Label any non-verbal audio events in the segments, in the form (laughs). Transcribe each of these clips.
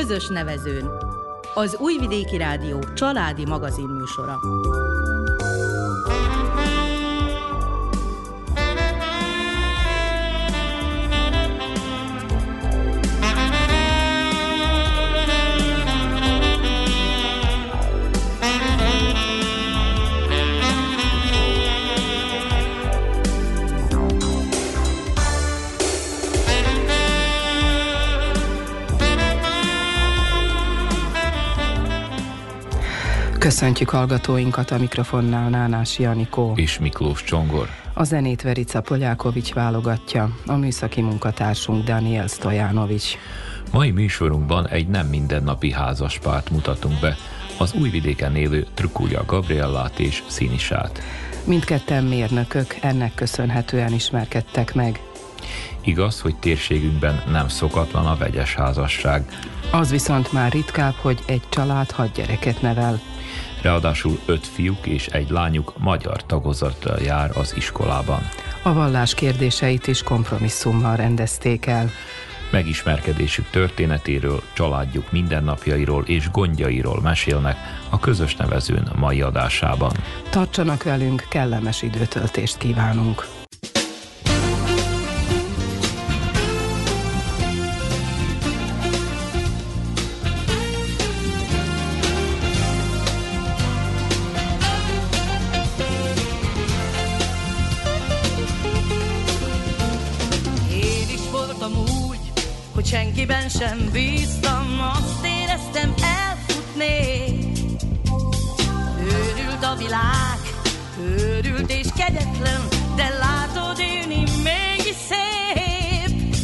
Közös nevezőn. Az Újvidéki Rádió családi magazin Köszöntjük hallgatóinkat a mikrofonnál Nánás Janikó és Miklós Csongor. A zenét Verica Polyákovics válogatja, a műszaki munkatársunk Daniel Stojanovics. Mai műsorunkban egy nem mindennapi házaspárt mutatunk be, az újvidéken élő Trukulja Gabriellát és Színisát. Mindketten mérnökök, ennek köszönhetően ismerkedtek meg. Igaz, hogy térségünkben nem szokatlan a vegyes házasság. Az viszont már ritkább, hogy egy család hat gyereket nevel. Ráadásul öt fiúk és egy lányuk magyar tagozattal jár az iskolában. A vallás kérdéseit is kompromisszummal rendezték el. Megismerkedésük történetéről, családjuk mindennapjairól és gondjairól mesélnek a közös nevezőn mai adásában. Tartsanak velünk, kellemes időtöltést kívánunk! Senkiben sem bíztam, azt éreztem elfutni. Őrült a világ, őrült és kegyetlen, de látod élni mégis szép.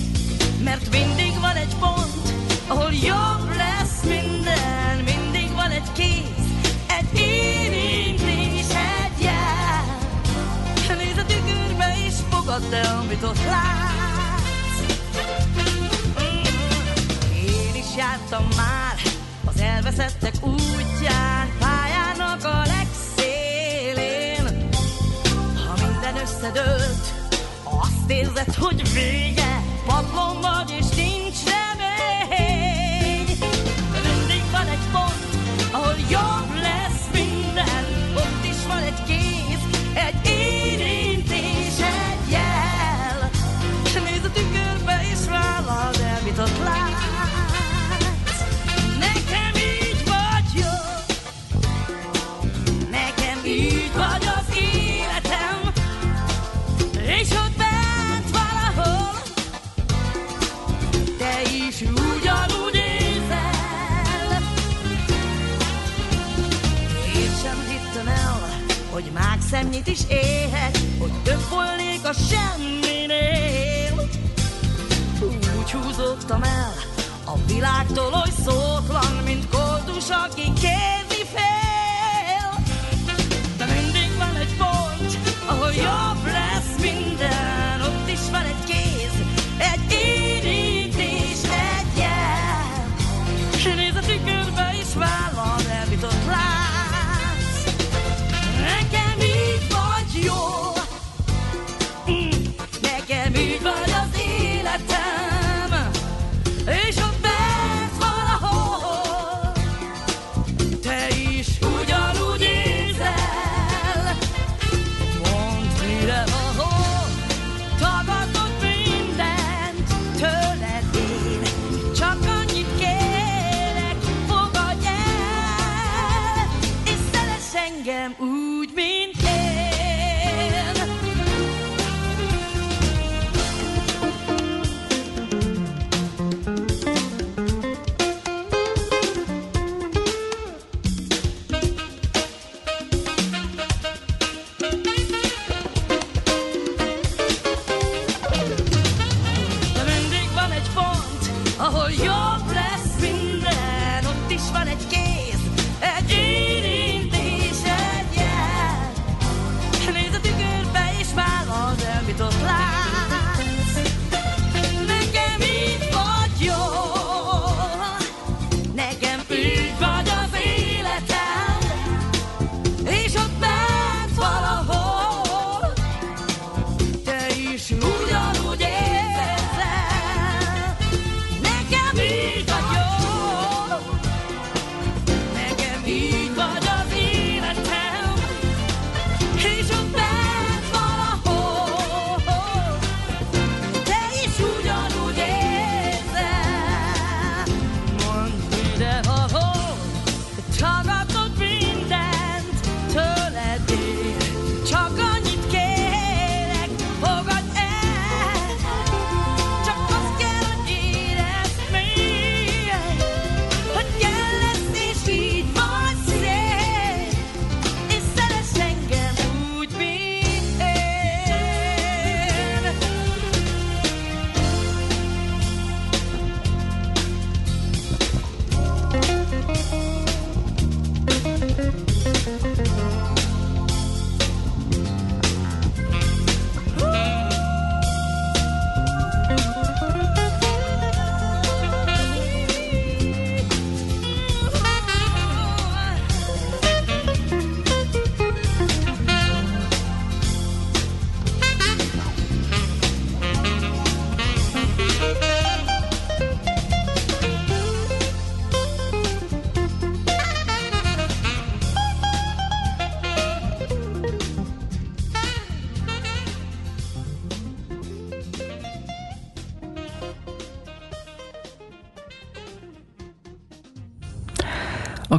Mert mindig van egy pont, ahol jobb lesz minden, mindig van egy kéz, egy érintés, egy jel. Nézd a tükörbe és fogadd el, amit ott lát. Jártam már az elveszettek útján, pályának a legszélén. Ha minden összedőlt, azt érzed, hogy vége, padlom vagy és hogy mágszemnyit is éhet, hogy több volnék a semminél. Úgy húzottam el a világtól oly szótlan, mint koldus, aki kérni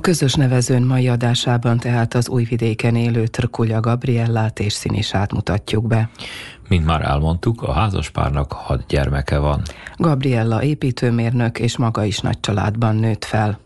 közös nevezőn mai adásában tehát az újvidéken élő Trkulja Gabriellát és Színisát mutatjuk be. Mint már elmondtuk, a házaspárnak hat gyermeke van. Gabriella építőmérnök és maga is nagy családban nőtt fel.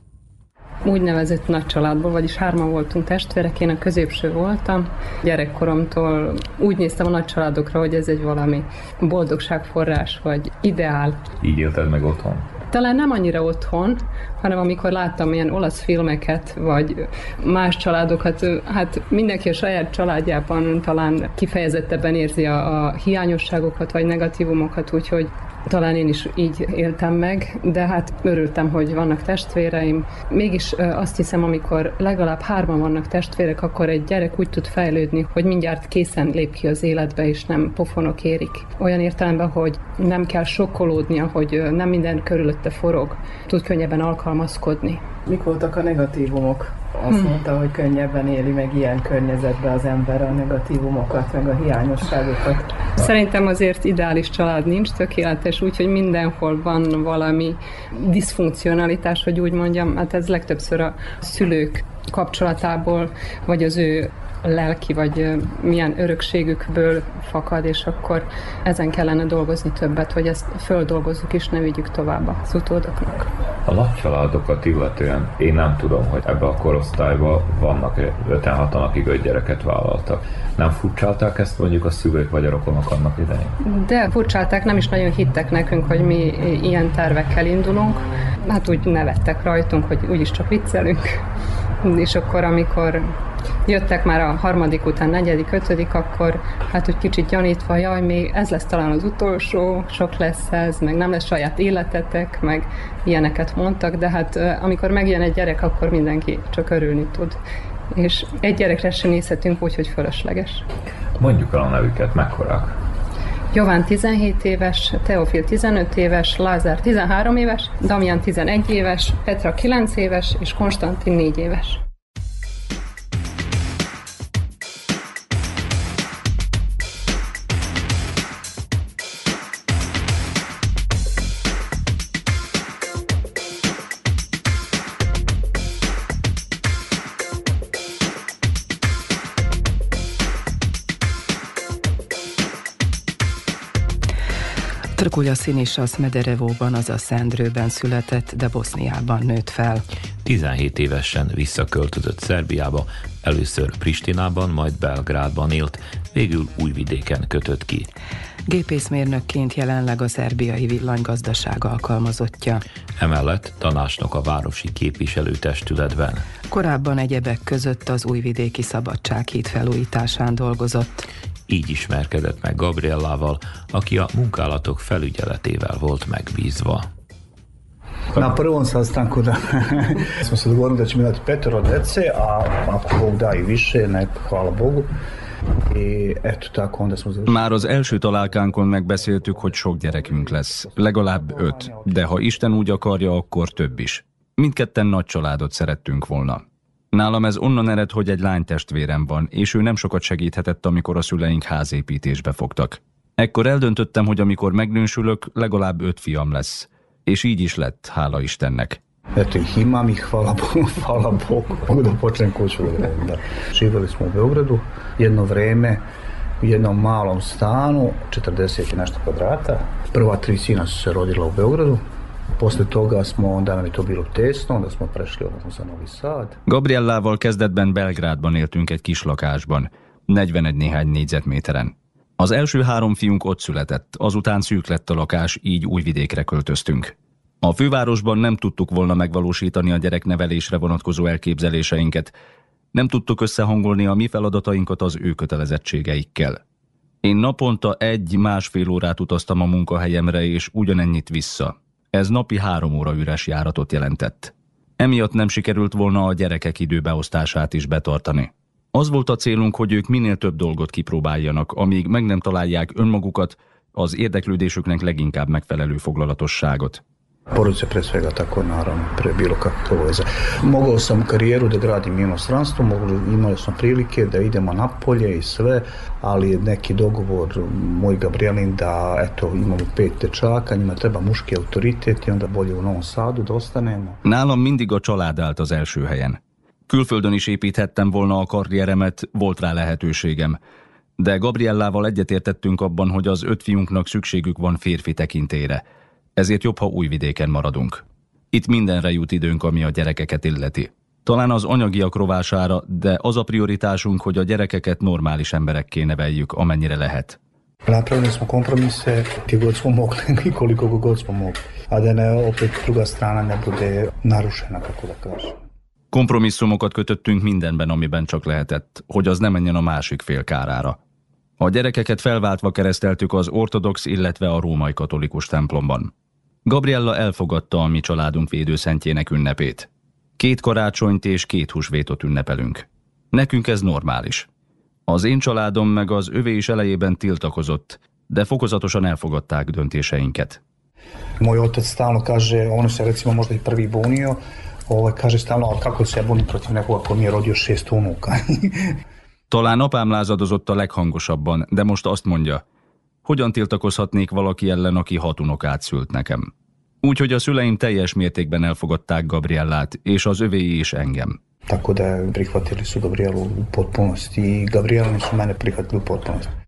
Úgynevezett nagy családból, vagyis hárman voltunk testvérek, én a középső voltam. Gyerekkoromtól úgy néztem a nagy családokra, hogy ez egy valami boldogságforrás, vagy ideál. Így élted meg otthon? Talán nem annyira otthon, hanem amikor láttam ilyen olasz filmeket, vagy más családokat, hát mindenki a saját családjában talán kifejezettebben érzi a, a hiányosságokat, vagy negatívumokat, úgyhogy talán én is így éltem meg, de hát örültem, hogy vannak testvéreim. Mégis azt hiszem, amikor legalább hárman vannak testvérek, akkor egy gyerek úgy tud fejlődni, hogy mindjárt készen lép ki az életbe, és nem pofonok érik. Olyan értelemben, hogy nem kell sokkolódnia, hogy nem minden körülötte forog, tud könnyebben alkalmazkodni. Mik voltak a negatívumok? Azt hmm. mondta, hogy könnyebben éli meg ilyen környezetben az ember a negatívumokat, meg a hiányosságokat. Szerintem azért ideális család nincs, tökéletes, úgyhogy mindenhol van valami diszfunkcionalitás, hogy úgy mondjam, hát ez legtöbbször a szülők kapcsolatából, vagy az ő lelki vagy milyen örökségükből fakad, és akkor ezen kellene dolgozni többet, hogy ezt földolgozzuk és ne vigyük tovább az utódoknak. A nagy családokat illetően én nem tudom, hogy ebbe a korosztályban vannak 5-6 akik öt gyereket vállaltak. Nem furcsálták ezt mondjuk a szülők vagy a rokonok annak idején? De furcsálták, nem is nagyon hittek nekünk, hogy mi ilyen tervekkel indulunk. Hát úgy nevettek rajtunk, hogy úgyis csak viccelünk. És akkor, amikor jöttek már a harmadik után, negyedik, ötödik, akkor hát úgy kicsit gyanítva, jaj, még ez lesz talán az utolsó, sok lesz ez, meg nem lesz saját életetek, meg ilyeneket mondtak, de hát amikor megjön egy gyerek, akkor mindenki csak örülni tud. És egy gyerekre sem nézhetünk úgy, hogy fölösleges. Mondjuk el a nevüket, mekkorák? Jován 17 éves, Teofil 15 éves, Lázár 13 éves, Damian 11 éves, Petra 9 éves és Konstantin 4 éves. Trkulja Szinisasz Mederevóban, azaz Szendrőben született, de Boszniában nőtt fel. 17 évesen visszaköltözött Szerbiába, először Pristinában, majd Belgrádban élt, végül Újvidéken kötött ki. Gépészmérnökként jelenleg a szerbiai villanygazdaság alkalmazottja. Emellett tanácsnok a városi képviselőtestületben. Korábban egyebek között az újvidéki szabadsághíd felújításán dolgozott. Így ismerkedett meg Gabriellával, aki a munkálatok felügyeletével volt megbízva. Na prvom sastanku da smo se dogovorili da ćemo imati petero dece, a ako Bog da i više, nek, hvala Bogu. Már az első találkánkon megbeszéltük, hogy sok gyerekünk lesz. Legalább öt, de ha Isten úgy akarja, akkor több is. Mindketten nagy családot szerettünk volna. Nálam ez onnan ered, hogy egy lánytestvérem van, és ő nem sokat segíthetett, amikor a szüleink házépítésbe fogtak. Ekkor eldöntöttem, hogy amikor megnősülök, legalább öt fiam lesz. És így is lett, hála Istennek. Eto ih imam i hvala hvala Bogu, mogu da počnem kuću da gradim. Da. Živjeli smo u Beogradu jedno vreme u jednom malom stanu, 40 i nešto kvadrata. Prva tri sina su se rodila u Beogradu, Posle toga smo, onda nam je to bilo tesno, onda smo prešli odnosno za Novi Sad. Gabriellával kezdetben Belgrádban éltünk egy kis lakásban, 41 néhány négyzetméteren. Az első három fiunk ott született, azután szűk lett a lakás, így újvidékre költöztünk. A fővárosban nem tudtuk volna megvalósítani a gyereknevelésre vonatkozó elképzeléseinket, nem tudtuk összehangolni a mi feladatainkat az ő kötelezettségeikkel. Én naponta egy-másfél órát utaztam a munkahelyemre, és ugyanennyit vissza. Ez napi három óra üres járatot jelentett. Emiatt nem sikerült volna a gyerekek időbeosztását is betartani. Az volt a célunk, hogy ők minél több dolgot kipróbáljanak, amíg meg nem találják önmagukat, az érdeklődésüknek leginkább megfelelő foglalatosságot. Porodice pre svega tako naravno pre bilo kakve veze. Mogao sam karijeru da gradim inostranstvo, imali smo prilike da idemo napolje i sve, ali je neki dogovor moj Gabrielin da eto imamo pet dečaka, njima treba muški autoritet i onda bolje u Novom Sadu da ostanemo. Nálam mindig a család állt az első helyen. Külföldön is építhettem volna a karrieremet, volt rá lehetőségem. De Gabriellával egyetértettünk abban, hogy az öt fiunknak szükségük van férfi tekintére. Ezért jobb, ha újvidéken maradunk. Itt mindenre jut időnk, ami a gyerekeket illeti. Talán az anyagiak rovására, de az a prioritásunk, hogy a gyerekeket normális emberekké neveljük, amennyire lehet. Napravili smo kompromise gdje god smo mogli i koliko god smo mogli. A (laughs) da ne opet druga strana ne bude narušena, kako da kažem. Kompromisszumokat kötöttünk mindenben, amiben csak lehetett, hogy az ne menjen a másik fél kárára. A gyerekeket felváltva kereszteltük az ortodox, illetve a római katolikus templomban. Gabriella elfogadta a mi családunk védőszentjének ünnepét. Két karácsonyt és két húsvétot ünnepelünk. Nekünk ez normális. Az én családom meg az övé is elejében tiltakozott, de fokozatosan elfogadták döntéseinket. Moj otec stalno kaže, ono se recimo možda i prvi bunio, ovaj, kaže stalno, ali kako se ja bunim protiv nekoga ko mi je rodio šest unuka. (laughs) Talán apám lázadozott a leghangosabban, de most azt mondja, hogyan tiltakozhatnék valaki ellen, aki hat unokát szült nekem. Úgyhogy a szüleim teljes mértékben elfogadták Gabriellát, és az övéi is engem. Tako da prihvatili su Gabrielu u potpunosti i Gabriela su mene prihvatili u potpunosti.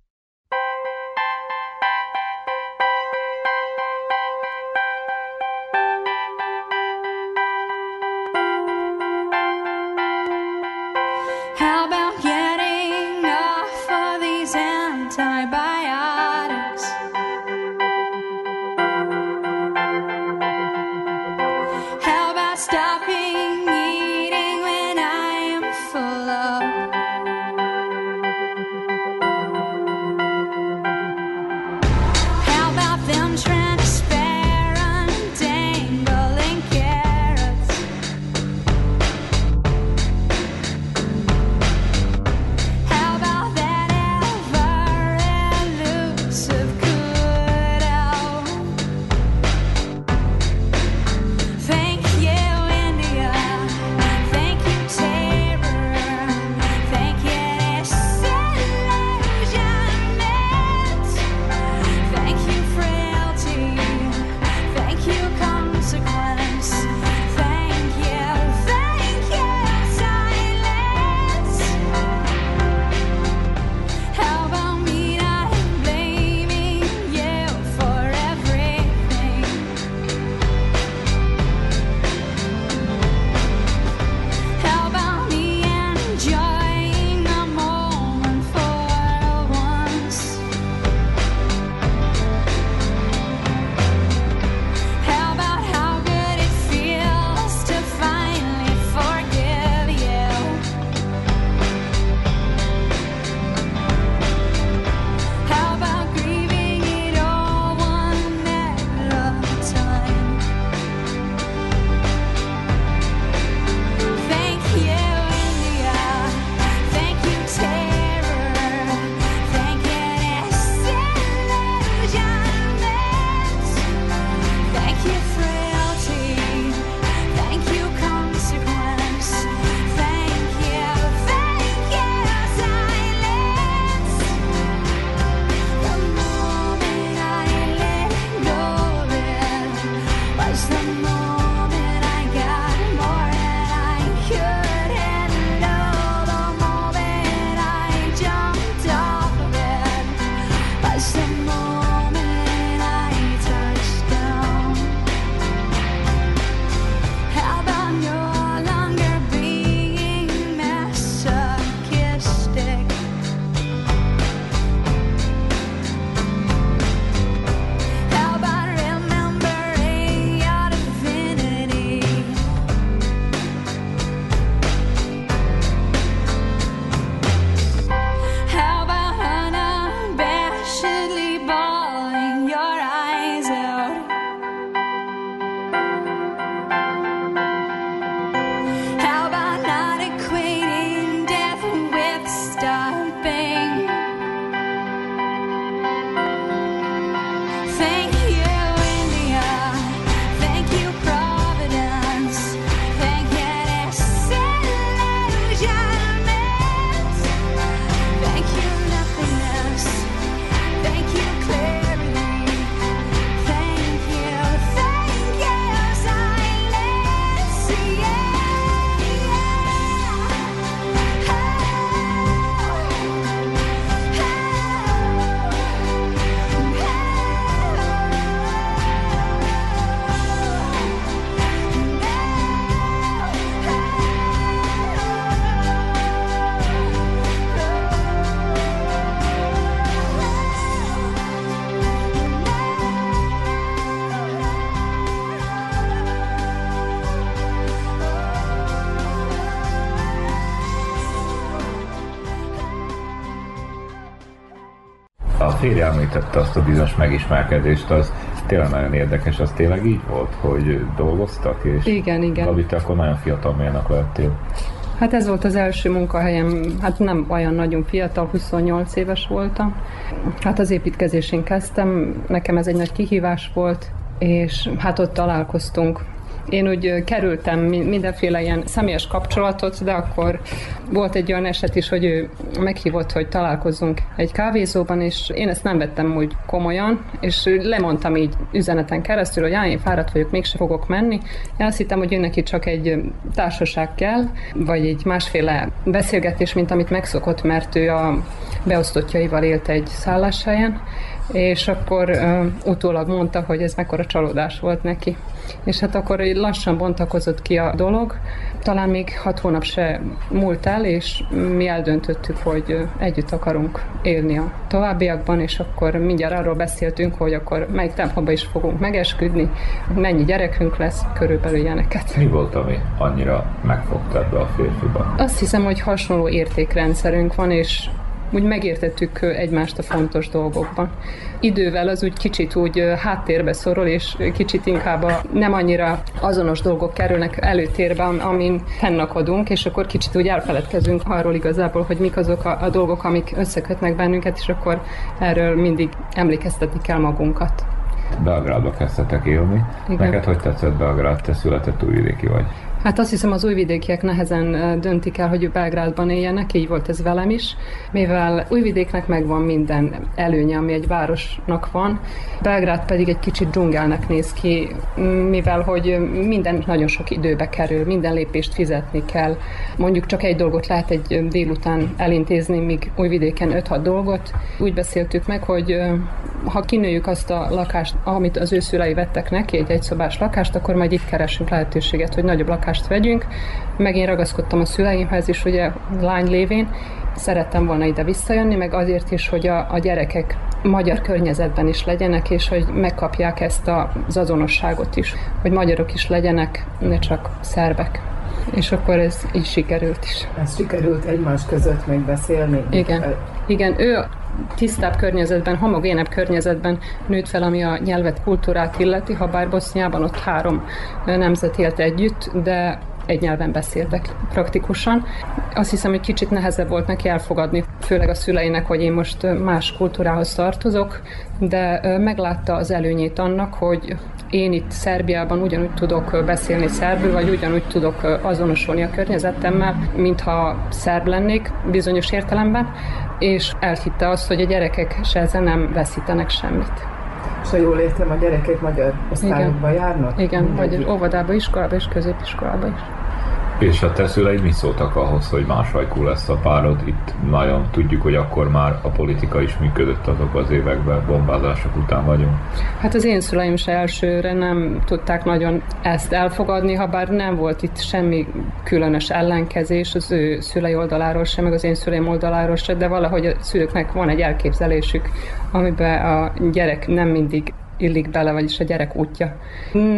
Téri említette azt a bizonyos megismerkedést, az tényleg nagyon érdekes, az tényleg így volt, hogy dolgoztak, és Igen, igen. Gabi, te akkor nagyon fiatal mérnök lettél. Hát ez volt az első munkahelyem, hát nem olyan nagyon fiatal, 28 éves voltam. Hát az építkezésén kezdtem, nekem ez egy nagy kihívás volt, és hát ott találkoztunk. Én úgy kerültem mi- mindenféle ilyen személyes kapcsolatot, de akkor volt egy olyan eset is, hogy ő meghívott, hogy találkozzunk egy kávézóban, és én ezt nem vettem úgy komolyan, és lemondtam így üzeneten keresztül, hogy áh, én fáradt vagyok, mégse fogok menni. Én azt hittem, hogy ő neki csak egy társaság kell, vagy egy másféle beszélgetés, mint amit megszokott, mert ő a beosztottjaival élt egy szálláshelyen, és akkor ö, utólag mondta, hogy ez mekkora csalódás volt neki. És hát akkor így lassan bontakozott ki a dolog, talán még hat hónap se múlt el, és mi eldöntöttük, hogy együtt akarunk élni a továbbiakban, és akkor mindjárt arról beszéltünk, hogy akkor melyik tempóban is fogunk megesküdni, mennyi gyerekünk lesz, körülbelül ilyeneket. Mi volt, ami annyira megfogta ebbe a férfiba? Azt hiszem, hogy hasonló értékrendszerünk van, és úgy megértettük egymást a fontos dolgokban. Idővel az úgy kicsit úgy háttérbe szorul, és kicsit inkább a nem annyira azonos dolgok kerülnek előtérbe, am- amin fennakadunk, és akkor kicsit úgy elfeledkezünk arról igazából, hogy mik azok a, a dolgok, amik összekötnek bennünket, és akkor erről mindig emlékeztetni kell magunkat. Belgrádba kezdtetek élni. Igen. Neked hogy tetszett Belgrád? Te született újvidéki vagy. Hát azt hiszem az újvidékiek nehezen döntik el, hogy Belgrádban éljenek, így volt ez velem is, mivel újvidéknek megvan minden előnye, ami egy városnak van, Belgrád pedig egy kicsit dzsungelnek néz ki, mivel hogy minden nagyon sok időbe kerül, minden lépést fizetni kell. Mondjuk csak egy dolgot lehet egy délután elintézni, míg újvidéken 5-6 dolgot. Úgy beszéltük meg, hogy ha kinőjük azt a lakást, amit az ő szülei vettek neki, egy egyszobás lakást, akkor majd itt keresünk lehetőséget, hogy nagyobb lakást vegyünk. Meg én ragaszkodtam a szüleimhez is, ugye lány lévén, szerettem volna ide visszajönni, meg azért is, hogy a, a gyerekek magyar környezetben is legyenek, és hogy megkapják ezt a- az azonosságot is, hogy magyarok is legyenek, ne csak szerbek. És akkor ez így sikerült is. Ez sikerült egymás között még beszélni? Igen. Igen, ő tisztább környezetben, homogénebb környezetben nőtt fel, ami a nyelvet, kultúrát illeti, ha bár Boszniában ott három nemzet élt együtt, de egy nyelven beszéltek praktikusan. Azt hiszem, hogy kicsit nehezebb volt neki elfogadni, főleg a szüleinek, hogy én most más kultúrához tartozok, de meglátta az előnyét annak, hogy én itt Szerbiában ugyanúgy tudok beszélni szerbül, vagy ugyanúgy tudok azonosulni a környezetemmel, mintha szerb lennék bizonyos értelemben, és elhitte azt, hogy a gyerekek se ezen nem veszítenek semmit. Ha jól értem, a gyerekek magyar osztályokba járnak? Igen, vagy óvodába, iskolába és középiskolába is. És a te szüleid mit szóltak ahhoz, hogy másfajkú lesz a párod? Itt nagyon tudjuk, hogy akkor már a politika is működött azok az években, bombázások után vagyunk. Hát az én szüleim se elsőre nem tudták nagyon ezt elfogadni, ha bár nem volt itt semmi különös ellenkezés az ő szülei oldaláról sem, meg az én szüleim oldaláról sem, de valahogy a szülőknek van egy elképzelésük, amiben a gyerek nem mindig illik bele, vagyis a gyerek útja.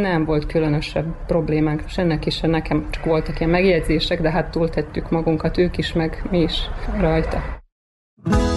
Nem volt különösebb problémánk, se neki, se nekem, csak voltak ilyen megjegyzések, de hát túltettük magunkat, ők is, meg mi is rajta. A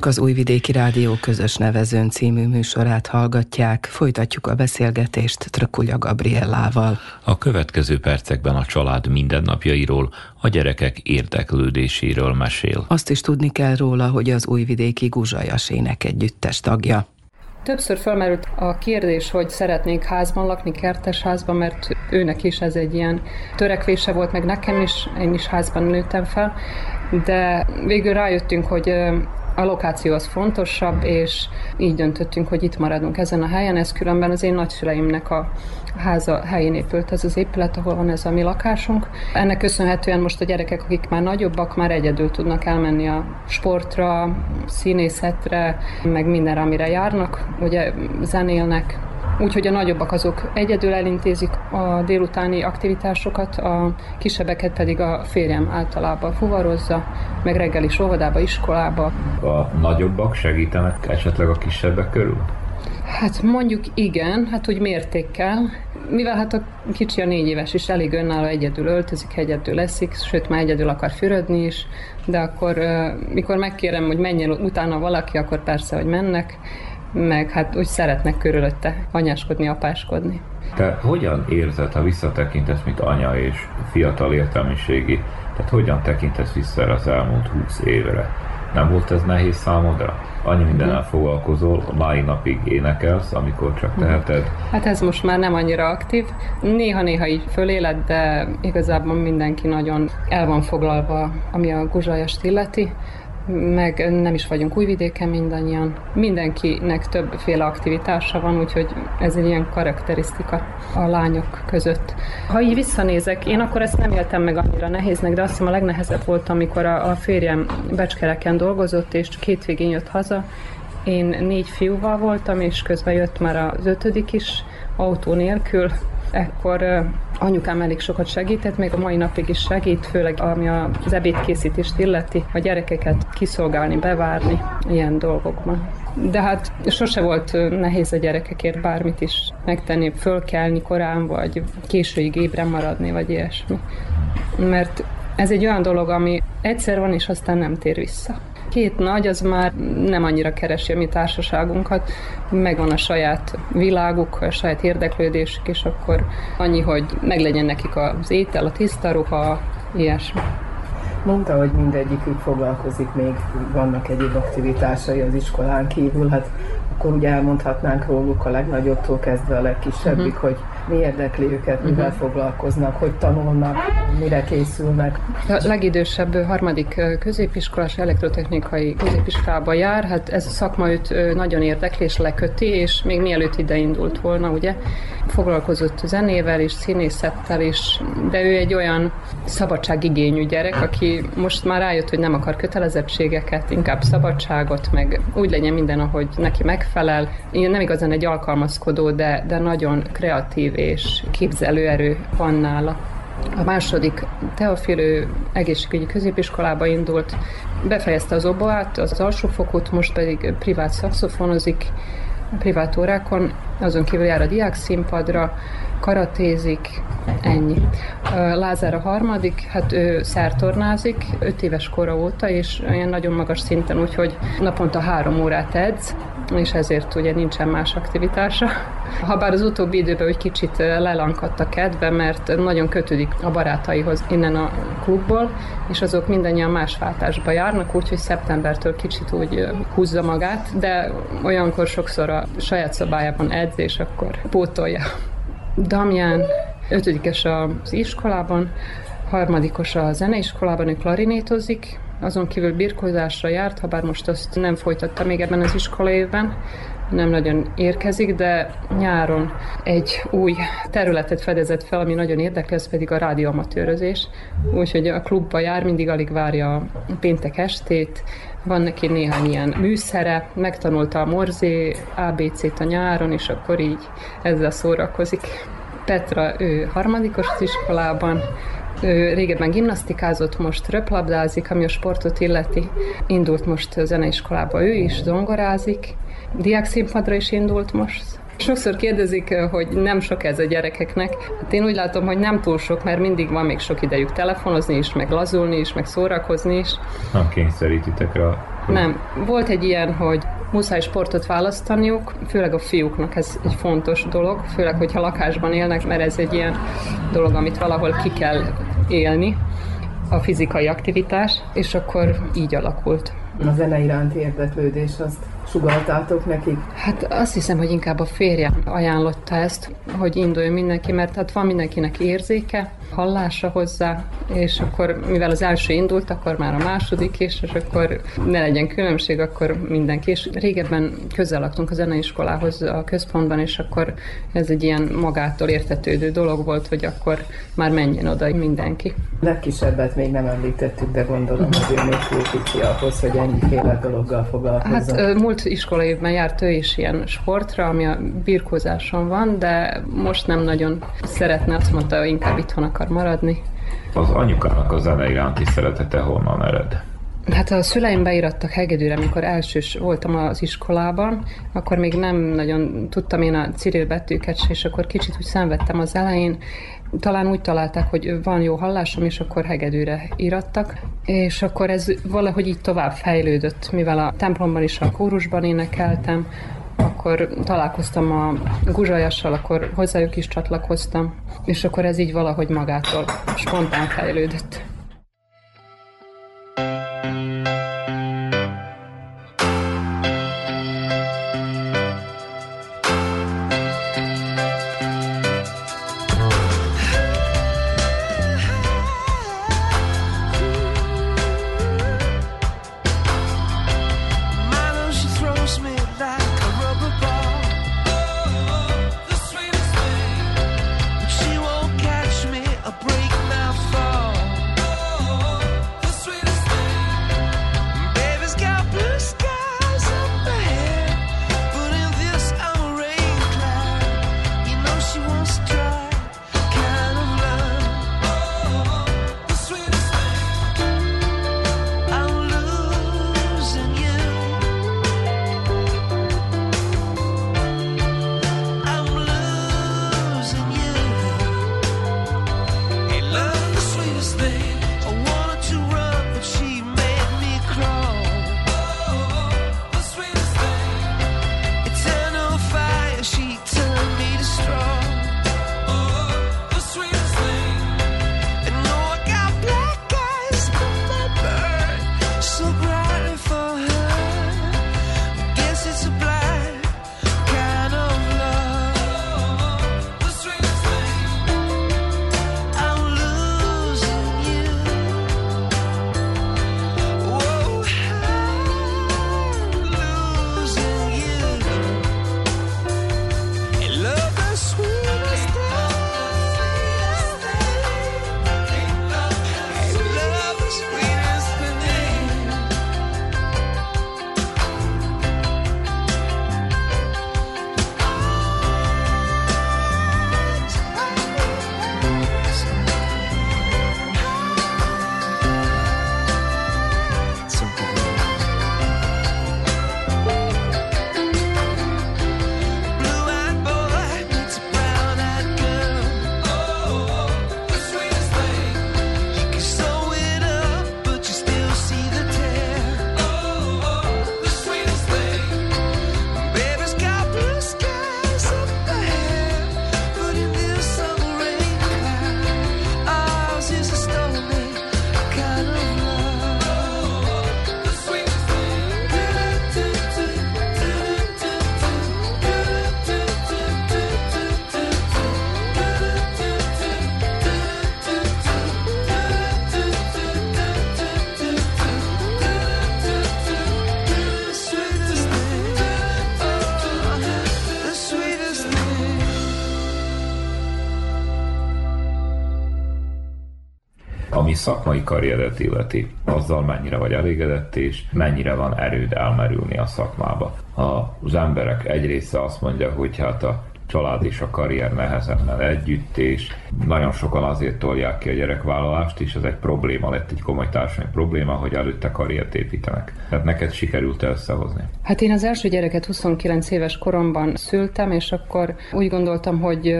Önök az Újvidéki Rádió közös nevezőn című műsorát hallgatják. Folytatjuk a beszélgetést Trakulja Gabriellával. A következő percekben a család mindennapjairól, a gyerekek érdeklődéséről mesél. Azt is tudni kell róla, hogy az Újvidéki Guzsajas ének együttes tagja. Többször felmerült a kérdés, hogy szeretnék házban lakni, kertes házban, mert őnek is ez egy ilyen törekvése volt, meg nekem is, én is házban nőttem fel, de végül rájöttünk, hogy a lokáció az fontosabb, és így döntöttünk, hogy itt maradunk ezen a helyen. Ez különben az én nagyszüleimnek a háza helyén épült ez az épület, ahol van ez a mi lakásunk. Ennek köszönhetően most a gyerekek, akik már nagyobbak, már egyedül tudnak elmenni a sportra, színészetre, meg mindenre, amire járnak. Ugye zenélnek, Úgyhogy a nagyobbak azok egyedül elintézik a délutáni aktivitásokat, a kisebbeket pedig a férjem általában fuvarozza, meg reggel is óvodába, iskolába. A nagyobbak segítenek esetleg a kisebbek körül? Hát mondjuk igen, hát úgy mértékkel. Mivel hát a kicsi a négy éves is elég önálló, egyedül öltözik, egyedül leszik, sőt már egyedül akar fürödni is, de akkor mikor megkérem, hogy menjen utána valaki, akkor persze, hogy mennek, meg hát úgy szeretnek körülötte anyáskodni, apáskodni. Te hogyan érzed, ha visszatekintesz, mint anya és fiatal értelmiségi, tehát hogyan tekintesz vissza az elmúlt húsz évre? Nem volt ez nehéz számodra? Annyi mindennel foglalkozol, a mai napig énekelsz, amikor csak teheted. Hát ez most már nem annyira aktív. Néha-néha így föléled, de igazából mindenki nagyon el van foglalva, ami a guzsajast illeti meg nem is vagyunk újvidéken mindannyian. Mindenkinek többféle aktivitása van, úgyhogy ez egy ilyen karakterisztika a lányok között. Ha így visszanézek, én akkor ezt nem éltem meg annyira nehéznek, de azt hiszem a legnehezebb volt, amikor a, a férjem becskereken dolgozott, és két végén jött haza. Én négy fiúval voltam, és közben jött már az ötödik is, autó nélkül, ekkor anyukám elég sokat segített, még a mai napig is segít, főleg ami az ebédkészítést illeti, a gyerekeket kiszolgálni, bevárni, ilyen dolgokban. De hát sose volt nehéz a gyerekekért bármit is megtenni, fölkelni korán, vagy későig ébren maradni, vagy ilyesmi. Mert ez egy olyan dolog, ami egyszer van, és aztán nem tér vissza. Két nagy az már nem annyira keresi a mi társaságunkat, megvan a saját világuk, a saját érdeklődésük, és akkor annyi, hogy meglegyen nekik az étel, a tiszta ruha, ilyesmi. Mondta, hogy mindegyikük foglalkozik, még vannak egyéb aktivitásai az iskolán kívül, hát akkor ugye elmondhatnánk róluk a legnagyobbtól kezdve a legkisebbig, uh-huh. hogy mi érdekli őket, mivel uh-huh. foglalkoznak, hogy tanulnak, mire készülnek. A legidősebb harmadik középiskolás elektrotechnikai középiskolába jár, hát ez a szakma őt nagyon érdekli és leköti, és még mielőtt ide indult volna, ugye, foglalkozott zenével és színészettel is, de ő egy olyan szabadságigényű gyerek, aki most már rájött, hogy nem akar kötelezettségeket, inkább szabadságot, meg úgy legyen minden, ahogy neki megfelel. Nem igazán egy alkalmazkodó, de, de nagyon kreatív és képzelőerő van nála. A második Teofilő egészségügyi középiskolába indult, befejezte az oboát, az alsófokút, most pedig privát szakszofonozik, privát órákon, azon kívül jár a diák színpadra, karatézik, ennyi. Lázár a harmadik, hát ő szertornázik, öt éves kora óta, és ilyen nagyon magas szinten, úgyhogy naponta három órát edz, és ezért ugye nincsen más aktivitása. Habár az utóbbi időben egy kicsit lelankadt a kedve, mert nagyon kötődik a barátaihoz innen a klubból, és azok mindannyian más váltásba járnak, úgyhogy szeptembertől kicsit úgy húzza magát, de olyankor sokszor a saját szabályában edz, és akkor pótolja. Damján ötödikes az iskolában, harmadikos a zeneiskolában, ő klarinétozik, azon kívül birkózásra járt, ha bár most azt nem folytatta még ebben az iskola évben, nem nagyon érkezik, de nyáron egy új területet fedezett fel, ami nagyon érdekli, ez pedig a rádióamatőrözés. Úgyhogy a klubba jár, mindig alig várja a péntek estét, van neki néhány ilyen műszere, megtanulta a morzé ABC-t a nyáron, és akkor így ezzel szórakozik. Petra, ő harmadikos az iskolában, ő régebben gimnasztikázott, most röplabdázik, ami a sportot illeti. Indult most zeneiskolába ő is, zongorázik. Diák színpadra is indult most. Sokszor kérdezik, hogy nem sok ez a gyerekeknek. Hát én úgy látom, hogy nem túl sok, mert mindig van még sok idejük telefonozni is, meg lazulni is, meg szórakozni is. Nem kényszerítitek rá. Nem. Volt egy ilyen, hogy muszáj sportot választaniuk, főleg a fiúknak ez egy fontos dolog, főleg, hogyha lakásban élnek, mert ez egy ilyen dolog, amit valahol ki kell élni, a fizikai aktivitás, és akkor így alakult. A zene iránti érdeklődés, azt sugaltátok nekik? Hát azt hiszem, hogy inkább a férje ajánlotta ezt, hogy induljon mindenki, mert hát van mindenkinek érzéke, hallása hozzá, és akkor, mivel az első indult, akkor már a második is, és akkor ne legyen különbség, akkor mindenki. És régebben közel laktunk a zeneiskolához a központban, és akkor ez egy ilyen magától értetődő dolog volt, hogy akkor már menjen oda mindenki. Legkisebbet még nem említettük, de gondolom, hogy ő még túl kicsi ahhoz, hogy ennyiféle dologgal foglalkozzon. Hát múlt iskola évben járt ő is ilyen sportra, ami a birkózáson van, de most nem nagyon szeretne, azt mondta, hogy inkább itthon akar maradni. Az anyukának a zene iránti szeretete honnan ered? Hát a szüleim beirattak hegedűre, amikor elsős voltam az iskolában, akkor még nem nagyon tudtam én a ciril betűket és akkor kicsit úgy szenvedtem az elején. Talán úgy találták, hogy van jó hallásom, és akkor hegedűre írattak. És akkor ez valahogy így tovább fejlődött, mivel a templomban is a kórusban énekeltem, akkor találkoztam a guzsajassal, akkor hozzájuk is csatlakoztam, és akkor ez így valahogy magától spontán fejlődött. Szakmai karrieret illeti, azzal mennyire vagy elégedett, és mennyire van erőd elmerülni a szakmába. Az emberek egy része azt mondja, hogy hát a család és a karrier nehezen megy együtt, és nagyon sokan azért tolják ki a gyerekvállalást, és ez egy probléma lett, egy komoly társadalmi probléma, hogy előtte karriert építenek. Tehát neked sikerült összehozni? Hát én az első gyereket 29 éves koromban szültem, és akkor úgy gondoltam, hogy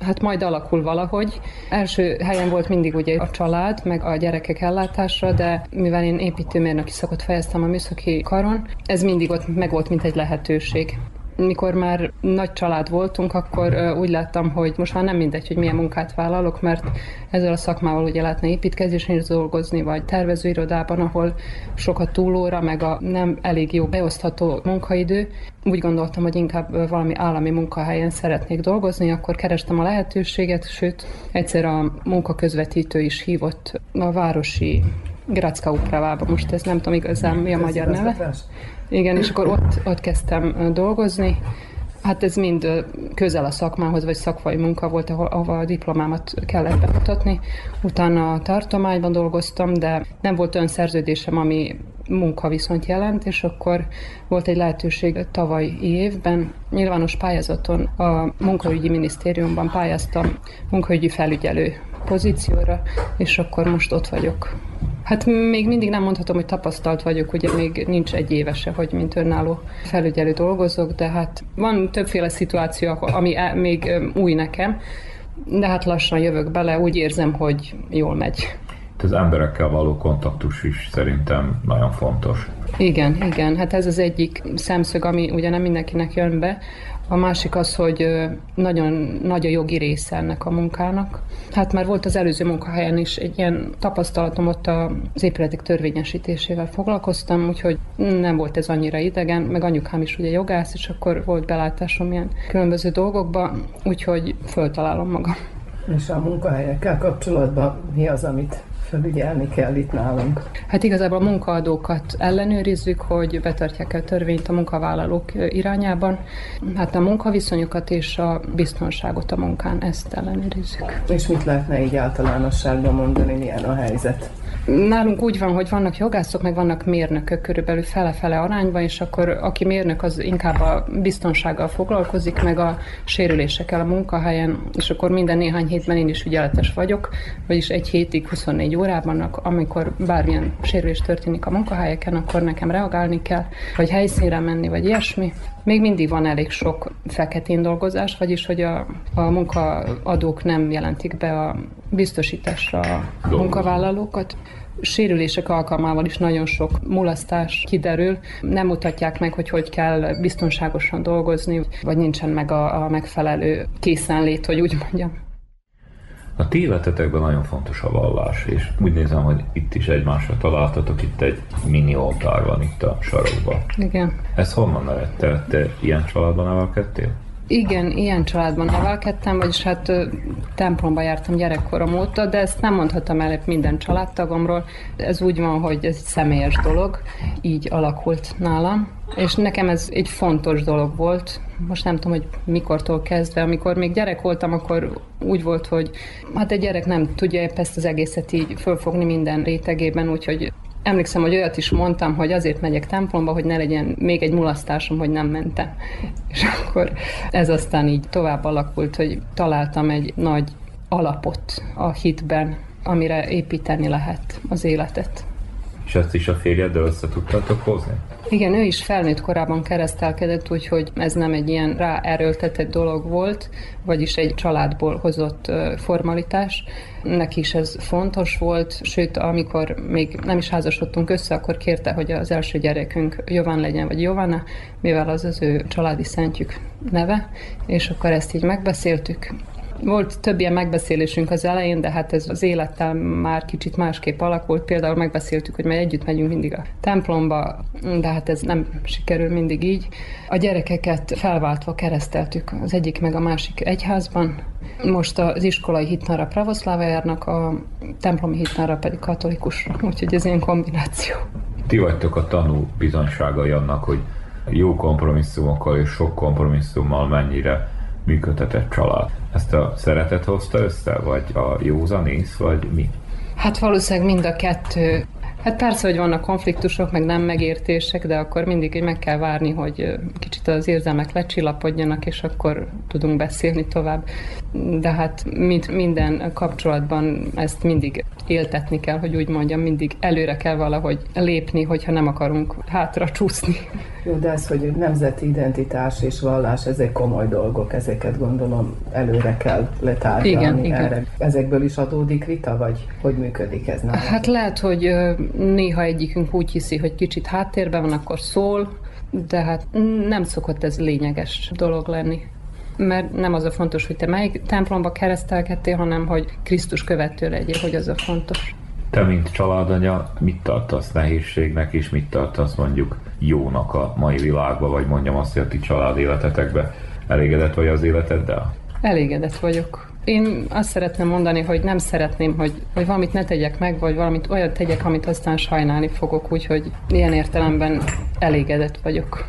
hát majd alakul valahogy. Első helyen volt mindig ugye a család, meg a gyerekek ellátása, de mivel én építőmérnöki szakot fejeztem a műszaki karon, ez mindig ott meg volt, mint egy lehetőség mikor már nagy család voltunk, akkor úgy láttam, hogy most már nem mindegy, hogy milyen munkát vállalok, mert ezzel a szakmával ugye lehetne építkezésen is dolgozni, vagy tervezőirodában, ahol sokat túlóra, meg a nem elég jó beosztható munkaidő. Úgy gondoltam, hogy inkább valami állami munkahelyen szeretnék dolgozni, akkor kerestem a lehetőséget, sőt, egyszer a munkaközvetítő is hívott a városi Gracka Upravába, most ez nem tudom igazán mi a magyar neve. Igen, és akkor ott, ott kezdtem dolgozni. Hát ez mind közel a szakmához, vagy szakmai munka volt, ahol, ahol a diplomámat kellett bemutatni. Utána a tartományban dolgoztam, de nem volt olyan szerződésem, ami munkaviszont jelent, és akkor volt egy lehetőség tavalyi évben. Nyilvános pályázaton a munkaügyi minisztériumban pályáztam munkaügyi felügyelő pozícióra, és akkor most ott vagyok. Hát még mindig nem mondhatom, hogy tapasztalt vagyok, ugye még nincs egy évese, hogy mint önálló felügyelő dolgozok, de hát van többféle szituáció, ami e- még új nekem, de hát lassan jövök bele, úgy érzem, hogy jól megy. Itt az emberekkel való kontaktus is szerintem nagyon fontos. Igen, igen, hát ez az egyik szemszög, ami ugye nem mindenkinek jön be. A másik az, hogy nagyon nagy a jogi része ennek a munkának. Hát már volt az előző munkahelyen is egy ilyen tapasztalatom, ott az épületek törvényesítésével foglalkoztam, úgyhogy nem volt ez annyira idegen, meg anyukám is ugye jogász, és akkor volt belátásom ilyen különböző dolgokba, úgyhogy föltalálom magam. És a munkahelyekkel kapcsolatban mi az, amit felügyelni kell itt nálunk? Hát igazából a munkaadókat ellenőrizzük, hogy betartják a törvényt a munkavállalók irányában. Hát a munkaviszonyokat és a biztonságot a munkán, ezt ellenőrizzük. És mit lehetne így általánosságban mondani, milyen a helyzet? Nálunk úgy van, hogy vannak jogászok, meg vannak mérnökök körülbelül fele-fele arányban, és akkor aki mérnök, az inkább a biztonsággal foglalkozik, meg a sérülésekkel a munkahelyen, és akkor minden néhány hétben én is ügyeletes vagyok, vagyis egy hétig 24 órában, amikor bármilyen sérülés történik a munkahelyeken, akkor nekem reagálni kell, vagy helyszínre menni, vagy ilyesmi. Még mindig van elég sok feketén dolgozás, vagyis hogy a, a munkaadók nem jelentik be a biztosításra a munkavállalókat. Sérülések alkalmával is nagyon sok mulasztás kiderül. Nem mutatják meg, hogy hogy kell biztonságosan dolgozni, vagy nincsen meg a, a megfelelő készenlét, hogy úgy mondjam. A ti életetekben nagyon fontos a vallás, és úgy nézem, hogy itt is egymásra találtatok, itt egy mini oltár van itt a sarokban. Igen. Ez honnan ered? Te, te ilyen családban nevelkedtél? Igen, ilyen családban nevelkedtem, vagyis hát templomba jártam gyerekkorom óta, de ezt nem mondhatom el minden családtagomról. Ez úgy van, hogy ez egy személyes dolog, így alakult nálam. És nekem ez egy fontos dolog volt. Most nem tudom, hogy mikortól kezdve. Amikor még gyerek voltam, akkor úgy volt, hogy hát egy gyerek nem tudja épp ezt az egészet így fölfogni minden rétegében, úgyhogy Emlékszem, hogy olyat is mondtam, hogy azért megyek templomba, hogy ne legyen még egy mulasztásom, hogy nem mentem. És akkor ez aztán így tovább alakult, hogy találtam egy nagy alapot a hitben, amire építeni lehet az életet. És ezt is a férjeddel össze tudtátok hozni? Igen, ő is felnőtt korában keresztelkedett, úgyhogy ez nem egy ilyen ráerőltetett dolog volt, vagyis egy családból hozott formalitás. Neki is ez fontos volt, sőt, amikor még nem is házasodtunk össze, akkor kérte, hogy az első gyerekünk Jovan legyen, vagy Jovana, mivel az az ő családi szentjük neve, és akkor ezt így megbeszéltük, volt több ilyen megbeszélésünk az elején, de hát ez az élettel már kicsit másképp alakult. Például megbeszéltük, hogy majd együtt megyünk mindig a templomba, de hát ez nem sikerül mindig így. A gyerekeket felváltva kereszteltük az egyik meg a másik egyházban. Most az iskolai hitnára pravoszláva járnak, a templomi hitnára pedig katolikusra, úgyhogy ez ilyen kombináció. Ti vagytok a tanú bizonyságai annak, hogy jó kompromisszumokkal és sok kompromisszummal mennyire működtetett család. Ezt a szeretet hozta össze, vagy a józanész, vagy mi? Hát valószínűleg mind a kettő. Hát persze, hogy vannak konfliktusok, meg nem megértések, de akkor mindig meg kell várni, hogy kicsit az érzelmek lecsillapodjanak, és akkor tudunk beszélni tovább. De hát mint minden kapcsolatban ezt mindig éltetni kell, hogy úgy mondjam, mindig előre kell valahogy lépni, hogyha nem akarunk hátra csúszni. Jó, de ez, hogy nemzeti identitás és vallás, ezek komoly dolgok, ezeket gondolom előre kell letárgyalni Igen, igen. erre. Ezekből is adódik vita, vagy hogy működik ez nálad? Hát lehet, hogy néha egyikünk úgy hiszi, hogy kicsit háttérben van, akkor szól, de hát nem szokott ez lényeges dolog lenni. Mert nem az a fontos, hogy te melyik templomba keresztelkedtél, hanem hogy Krisztus követő legyél, hogy az a fontos. Te, mint családanya, mit tartasz nehézségnek, és mit tartasz mondjuk jónak a mai világban, vagy mondjam azt, hogy a ti család életetekbe elégedett vagy az életeddel? Elégedett vagyok. Én azt szeretném mondani, hogy nem szeretném, hogy, hogy valamit ne tegyek meg, vagy valamit olyat tegyek, amit aztán sajnálni fogok, úgyhogy ilyen értelemben elégedett vagyok.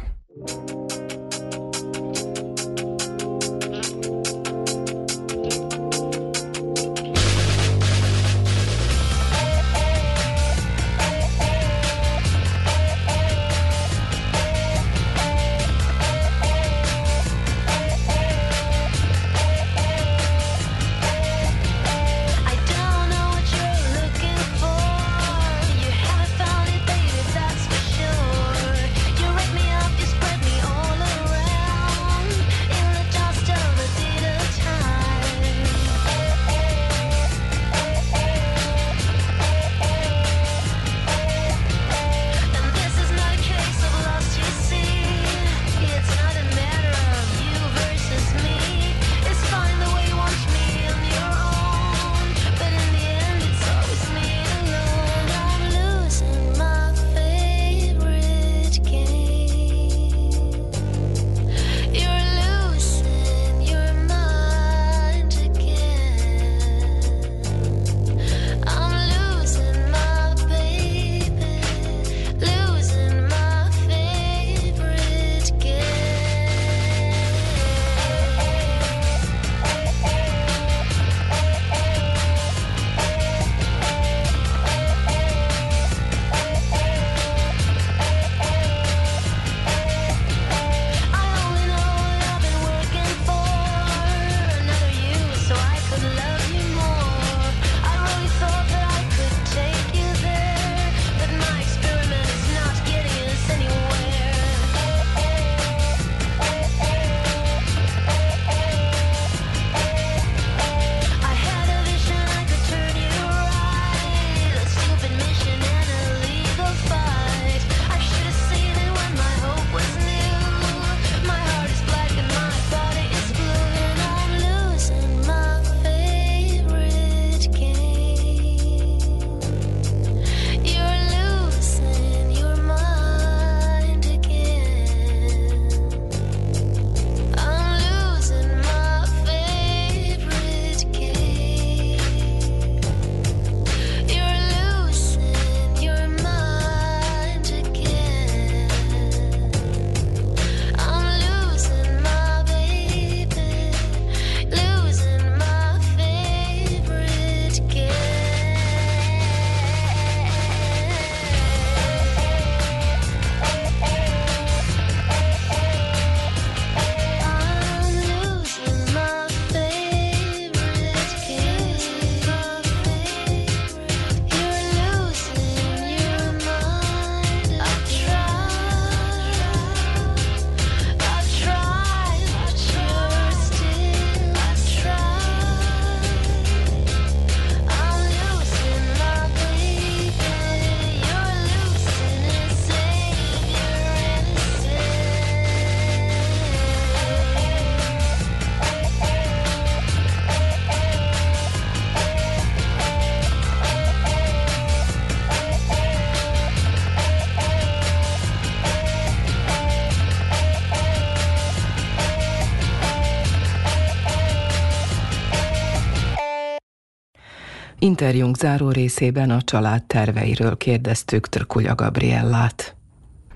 Interjúnk záró részében a család terveiről kérdeztük Trkulja Gabriellát.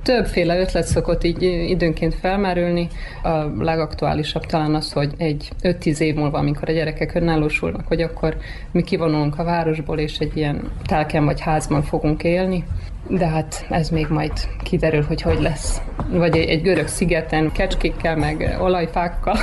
Többféle ötlet szokott így időnként felmerülni. A legaktuálisabb talán az, hogy egy 5-10 év múlva, amikor a gyerekek önállósulnak, hogy akkor mi kivonulunk a városból, és egy ilyen telken vagy házban fogunk élni. De hát ez még majd kiderül, hogy hogy lesz. Vagy egy, egy görög szigeten, kecskékkel, meg olajfákkal.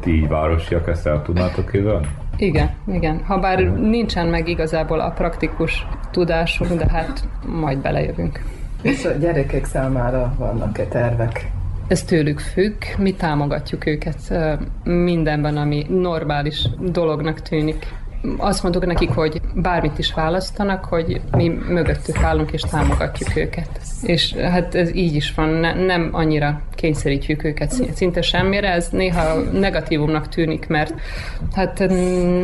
Ti így városiak ezt el tudnátok képzelni? Igen, igen. Habár nincsen meg igazából a praktikus tudásunk, de hát majd belejövünk. És a gyerekek számára vannak-e tervek? Ez tőlük függ, mi támogatjuk őket mindenben, ami normális dolognak tűnik. Azt mondjuk nekik, hogy bármit is választanak, hogy mi mögöttük állunk és támogatjuk őket. És hát ez így is van, ne, nem annyira kényszerítjük őket szinte semmire, ez néha negatívumnak tűnik, mert hát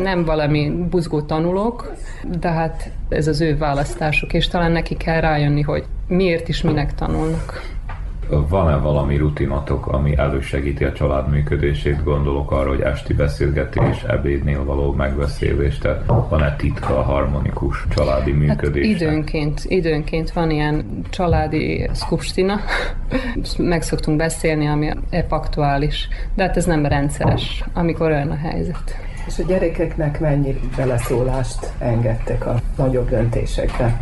nem valami buzgó tanulók, de hát ez az ő választásuk, és talán neki kell rájönni, hogy miért is minek tanulnak. Van-e valami rutinatok, ami elősegíti a család működését? Gondolok arra, hogy esti beszélgetés, ebédnél való megbeszélés, tehát van-e titka a harmonikus családi Hát működésnek? időnként, időnként van ilyen családi skupstina, meg szoktunk beszélni, ami épp aktuális, de hát ez nem rendszeres, amikor olyan a helyzet. És a gyerekeknek mennyi beleszólást engedtek a nagyobb döntésekbe?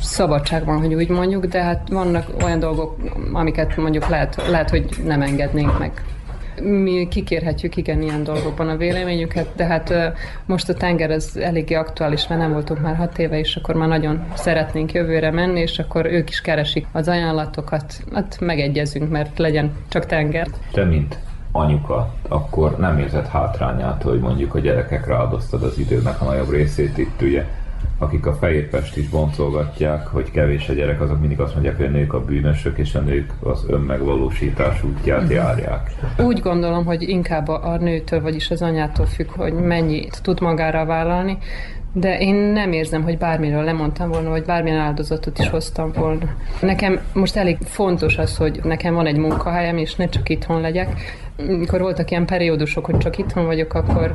Szabadság van, hogy úgy mondjuk, de hát vannak olyan dolgok, amiket mondjuk lehet, lehet hogy nem engednénk meg. Mi kikérhetjük igen ilyen dolgokban a véleményüket, de hát most a tenger az eléggé aktuális, mert nem voltunk már hat éve, és akkor már nagyon szeretnénk jövőre menni, és akkor ők is keresik az ajánlatokat. Hát megegyezünk, mert legyen csak tenger. Te, mint anyuka, akkor nem érzed hátrányát, hogy mondjuk a gyerekekre áldoztad az időnek a nagyobb részét itt ugye, akik a Fehérpest is boncolgatják, hogy kevés a gyerek, azok mindig azt mondják, hogy a nők a bűnösök, és a nők az önmegvalósítás útját járják. Úgy gondolom, hogy inkább a a nőtől, vagyis az anyától függ, hogy mennyit tud magára vállalni, de én nem érzem, hogy bármiről lemondtam volna, vagy bármilyen áldozatot is hoztam volna. Nekem most elég fontos az, hogy nekem van egy munkahelyem, és ne csak itthon legyek. Mikor voltak ilyen periódusok, hogy csak itthon vagyok, akkor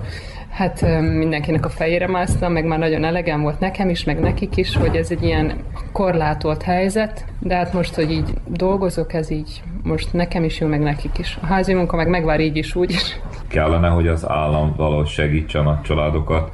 hát mindenkinek a fejére másztam, meg már nagyon elegem volt nekem is, meg nekik is, hogy ez egy ilyen korlátolt helyzet, de hát most, hogy így dolgozok, ez így most nekem is jó, meg nekik is. A házi munka meg megvár így is, úgy is. Kellene, hogy az állam valahogy segítsen a családokat,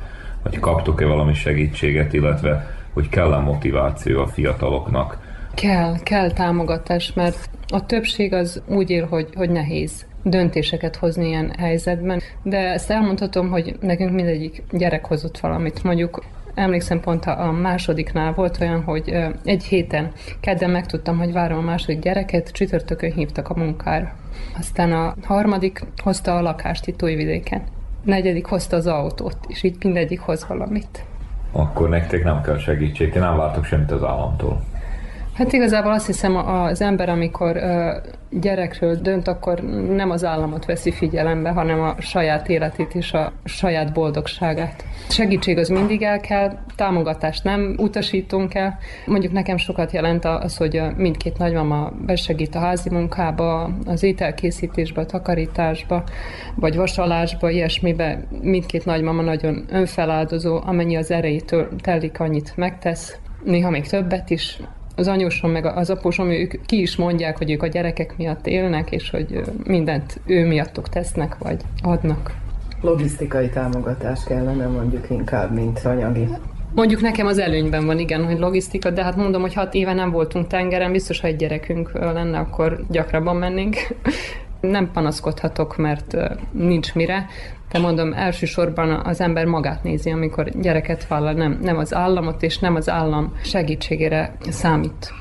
vagy kaptok-e valami segítséget, illetve hogy kell-e motiváció a fiataloknak, Kell, kell támogatás, mert a többség az úgy él, hogy, hogy nehéz döntéseket hozni ilyen helyzetben, de ezt elmondhatom, hogy nekünk mindegyik gyerek hozott valamit. Mondjuk Emlékszem pont a másodiknál volt olyan, hogy egy héten kedden megtudtam, hogy várom a második gyereket, csütörtökön hívtak a munkára. Aztán a harmadik hozta a lakást itt Újvidéken. Negyedik hozta az autót, és így mindegyik hoz valamit. akkor nektek nem kell segítség, ti nem vártok semmit az államtól. Hát igazából azt hiszem az ember, amikor gyerekről dönt, akkor nem az államot veszi figyelembe, hanem a saját életét és a saját boldogságát. Segítség az mindig el kell, támogatást nem utasítunk el. Mondjuk nekem sokat jelent az, hogy mindkét nagymama besegít a házi munkába, az ételkészítésbe, a takarításba, vagy vasalásba, ilyesmibe. Mindkét nagymama nagyon önfeláldozó, amennyi az erejétől telik, annyit megtesz. Néha még többet is az anyósom meg az apósom, ők ki is mondják, hogy ők a gyerekek miatt élnek, és hogy mindent ő miattuk tesznek, vagy adnak. Logisztikai támogatás kellene mondjuk inkább, mint anyagi. Mondjuk nekem az előnyben van, igen, hogy logisztika, de hát mondom, hogy hat éve nem voltunk tengeren, biztos, ha egy gyerekünk lenne, akkor gyakrabban mennénk. (laughs) Nem panaszkodhatok, mert nincs mire, de mondom, elsősorban az ember magát nézi, amikor gyereket vállal, nem, nem az államot, és nem az állam segítségére számít.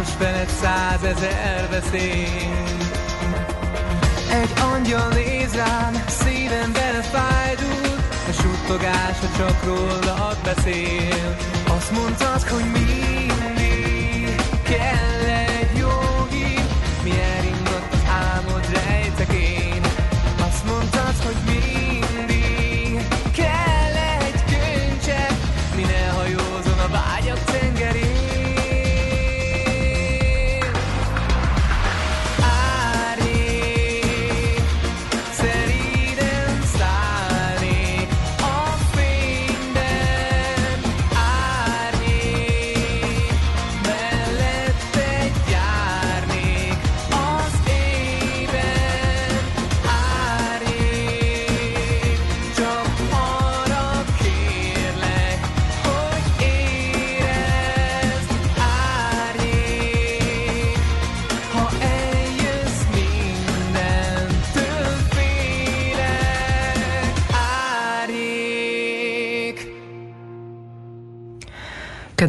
város felett százezer veszély. Egy angyal néz rám, szívem bele a suttogása csak rólad beszél. Azt mondtad, hogy mindig kell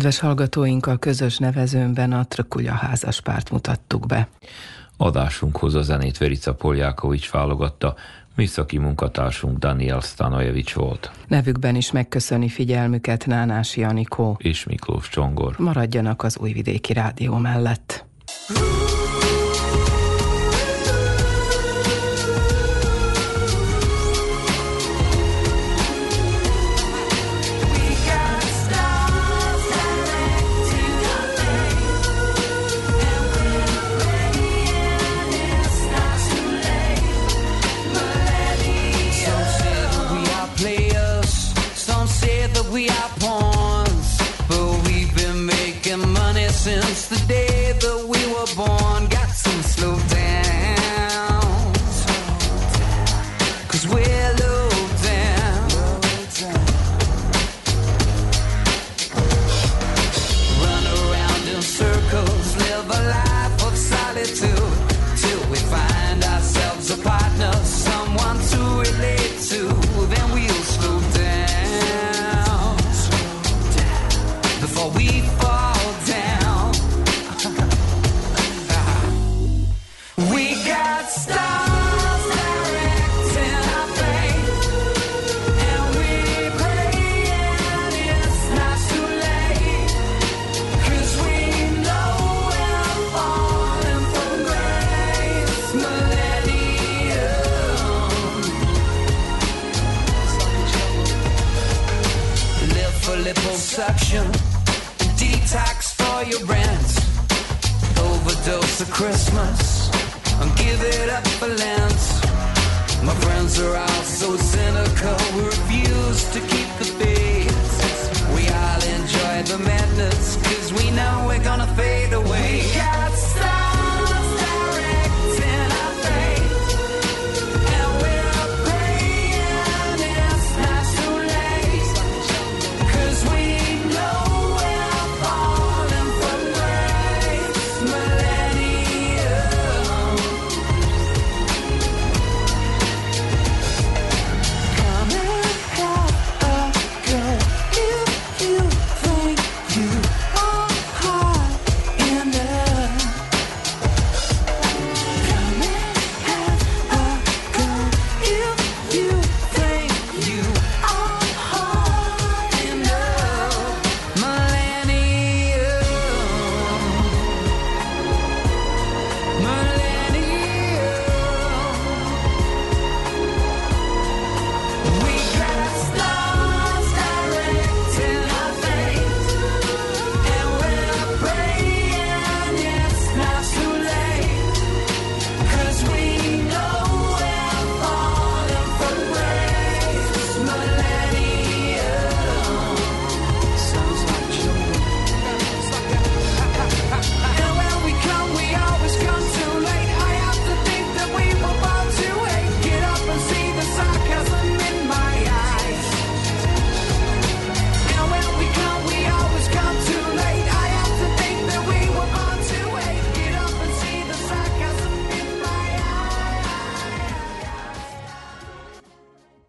Kedves hallgatóinkkal közös nevezőmben a Trökulya házaspárt mutattuk be. Adásunkhoz a zenét Verica Poljákovics válogatta, műszaki munkatársunk Daniel Stanojevics volt. Nevükben is megköszöni figyelmüket Nánás Janikó és Miklós Csongor. Maradjanak az Újvidéki Rádió mellett. Hú!